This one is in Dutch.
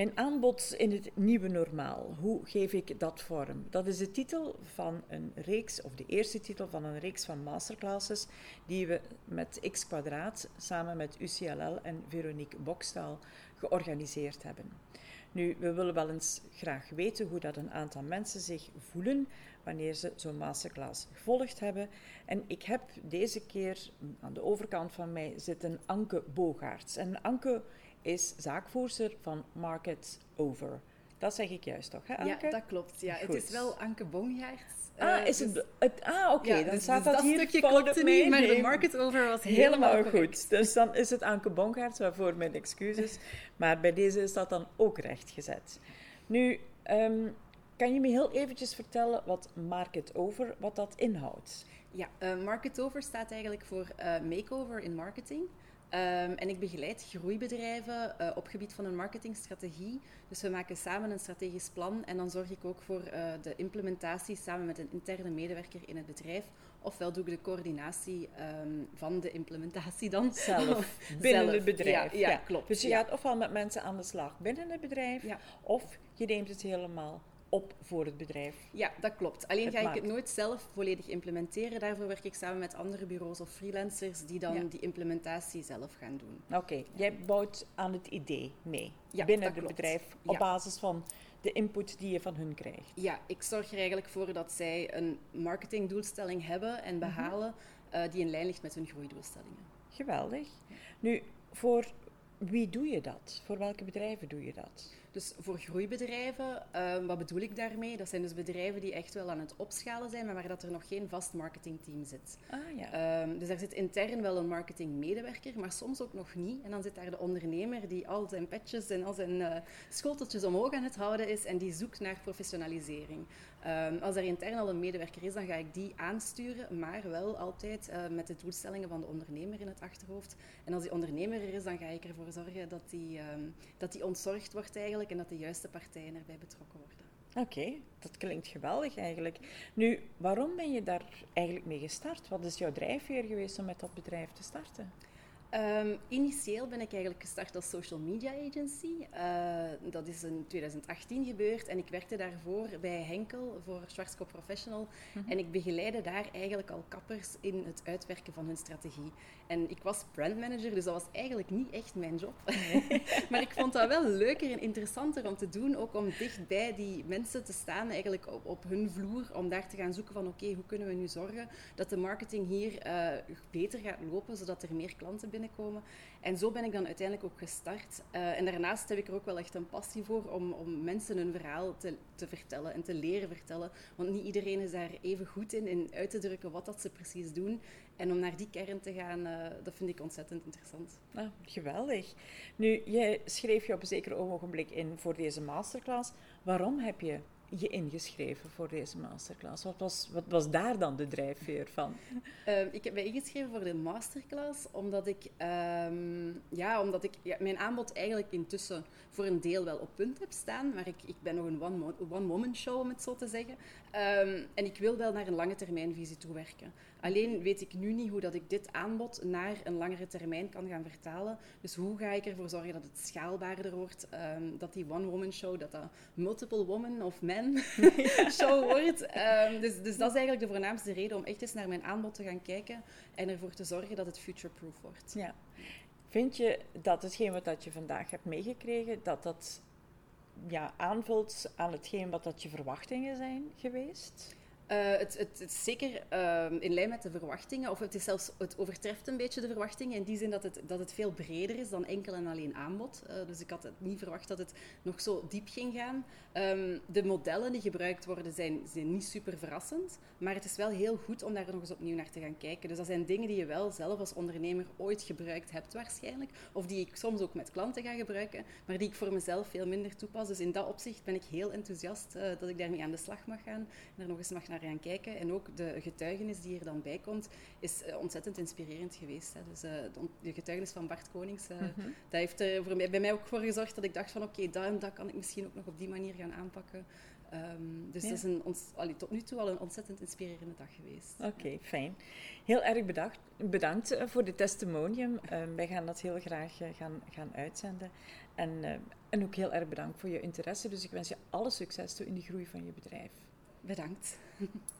Mijn aanbod in het nieuwe normaal. Hoe geef ik dat vorm? Dat is de titel van een reeks, of de eerste titel van een reeks van masterclasses die we met X Kwadraat samen met UCLL en Veronique Bokstaal georganiseerd hebben. Nu, we willen wel eens graag weten hoe dat een aantal mensen zich voelen wanneer ze zo'n masterclass gevolgd hebben. En ik heb deze keer aan de overkant van mij zitten Anke Bogaerts. En Anke is zaakvoerster van Market Over. Dat zeg ik juist toch, hè Anke? Ja, dat klopt. Ja. Het is wel Anke Boomgaerts. Ah, is het, het, ah oké, dan dus- staat dus dat hier stukje niet, mij. maar de market over was Helemaal helemaal goed. Dus dan is het Anke Bongaerts, waarvoor mijn excuses. Maar bij deze is dat dan ook rechtgezet. Nu, ehm, kan je me heel eventjes vertellen wat Market Over, wat dat inhoudt? Ja, eh, Market Over staat eigenlijk voor eh, Makeover in Marketing. Ehm, en ik begeleid groeibedrijven uh, op gebied van een marketingstrategie. Dus we maken samen een strategisch plan en dan zorg ik ook voor uh, de implementatie samen met een interne medewerker in het bedrijf. Ofwel doe ik de coördinatie um, van de implementatie dan. Zelf, binnen Zelf. het bedrijf. Ja, ja, klopt. Dus je ja. gaat ofwel met mensen aan de slag binnen het bedrijf, of je neemt het helemaal op voor het bedrijf. Ja, dat klopt. Alleen Het ga ik het nooit zelf volledig implementeren. Daarvoor werk ik samen met andere bureaus of freelancers die dan Ja. die implementatie zelf gaan doen. Oké, jij bouwt aan het idee mee Ja, binnen het bedrijf op basis van de input die je van hun krijgt. Ja, ik zorg er eigenlijk voor dat zij een marketingdoelstelling hebben Mhm. en behalen eh, die in lijn ligt met hun groeidoelstellingen. Geweldig. Nu, voor wie doe je dat? Voor welke bedrijven doe je dat? Dus voor groeibedrijven, eh, wat bedoel ik daarmee? Dat zijn dus bedrijven die echt wel aan het opschalen zijn, maar waar dat er nog geen vast marketingteam zit. Ah ja. Ehm, dus daar zit intern wel een marketingmedewerker, maar soms ook nog niet. En dan zit daar de ondernemer die al zijn petjes en al zijn eh, schoteltjes omhoog aan het houden is en die zoekt naar professionalisering. Ehm, als er intern al een medewerker is, dan ga ik die aansturen, maar wel altijd eh, met de doelstellingen van de ondernemer in het achterhoofd. En als die ondernemer er is, dan ga ik ervoor zorgen dat die, ehm, dat die ontzorgd wordt eigenlijk en dat de juiste partijen erbij betrokken worden. Oké, dat klinkt geweldig eigenlijk. Nu, waarom ben je daar eigenlijk mee gestart? Wat is jouw drijfveer geweest om met dat bedrijf te starten? Ehm, initieel ben ik eigenlijk gestart als social media agency. Eh, dat is in 2018 gebeurd en ik werkte daarvoor bij Henkel voor Schwarzkopf Professional. En ik begeleidde daar eigenlijk al kappers in het uitwerken van hun strategie. En ik was brandmanager, dus dat was eigenlijk niet echt mijn job. maar ik vond dat wel leuker en interessanter om te doen, ook om dicht bij die mensen te staan, eigenlijk op, op hun vloer, om daar te gaan zoeken van oké, hoe kunnen we nu zorgen dat de marketing hier eh, beter gaat lopen, zodat er meer klanten binnenkomen. En zo ben ik dan uiteindelijk ook gestart. Eh, en daarnaast heb ik er ook wel echt een passie voor om, om mensen hun verhaal te, te vertellen en te leren vertellen. Want niet iedereen is daar even goed in, in uit te drukken wat dat ze precies doen. En om naar die kern te gaan, eh, dat vind ik ontzettend interessant. Ah, geweldig. Nu, je schreef je op een zeker ogenblik in voor deze masterclass. Waarom heb je je ingeschreven voor deze masterclass? Wat was, wat was daar dan de drijfveer van? Uh, ik heb mij ingeschreven voor de masterclass omdat ik, um, ja, omdat ik mijn aanbod eigenlijk intussen voor een deel wel op punt heb staan. Maar ik, ik ben nog een one-woman one show, om het zo te zeggen. Um, en ik wil wel naar een lange termijn visie toe werken. Alleen weet ik nu niet hoe dat ik dit aanbod naar een langere termijn kan gaan vertalen. Dus hoe ga ik ervoor zorgen dat het schaalbaarder wordt? Um, dat die one-woman show, dat dat multiple woman of men show wordt. Um, dus, dus dat is eigenlijk de voornaamste reden om echt eens naar mijn aanbod te gaan kijken en ervoor te zorgen dat het future-proof wordt. Ja. Vind je dat hetgeen wat dat je vandaag hebt meegekregen, dat dat ja, aanvult aan hetgeen wat dat je verwachtingen zijn geweest? Uh, het, het, is zeker uh, in lijn met de verwachtingen, of het, is zelfs, het overtreft een beetje de verwachtingen in die zin dat het, dat het veel breder is dan enkel en alleen aanbod. Uh, dus ik had het niet verwacht dat het nog zo diep ging gaan. Um, de modellen die gebruikt worden zijn, zijn niet super verrassend, maar het is wel heel goed om daar nog eens opnieuw naar te gaan kijken. Dus dat zijn dingen die je wel zelf als ondernemer ooit gebruikt hebt waarschijnlijk, of die ik soms ook met klanten ga gebruiken, maar die ik voor mezelf veel minder toepas. Dus in dat opzicht ben ik heel enthousiast uh, dat ik daarmee aan de slag mag gaan en er nog eens mag naar gaan kijken. En ook de getuigenis die er dan bij komt, is uh, ontzettend inspirerend geweest. Hè. Dus uh, de, getuigenis van Bart Konings, uh, mm -hmm. dat heeft er voor mij, bij mij ook voor gezorgd dat ik dacht van oké, okay, dat en dat kan ik misschien ook nog op die manier gaan aanpakken. Um, dus ja. dat is een, allee, tot nu toe al een ontzettend inspirerende dag geweest. Oké, okay, fijn. Heel erg bedacht, bedankt voor de testimonium. Um, wij gaan dat heel graag gaan, gaan uitzenden. En, eh, en ook heel erg bedankt voor je interesse. Dus ik wens je alle succes toe in de groei van je bedrijf. Bedankt.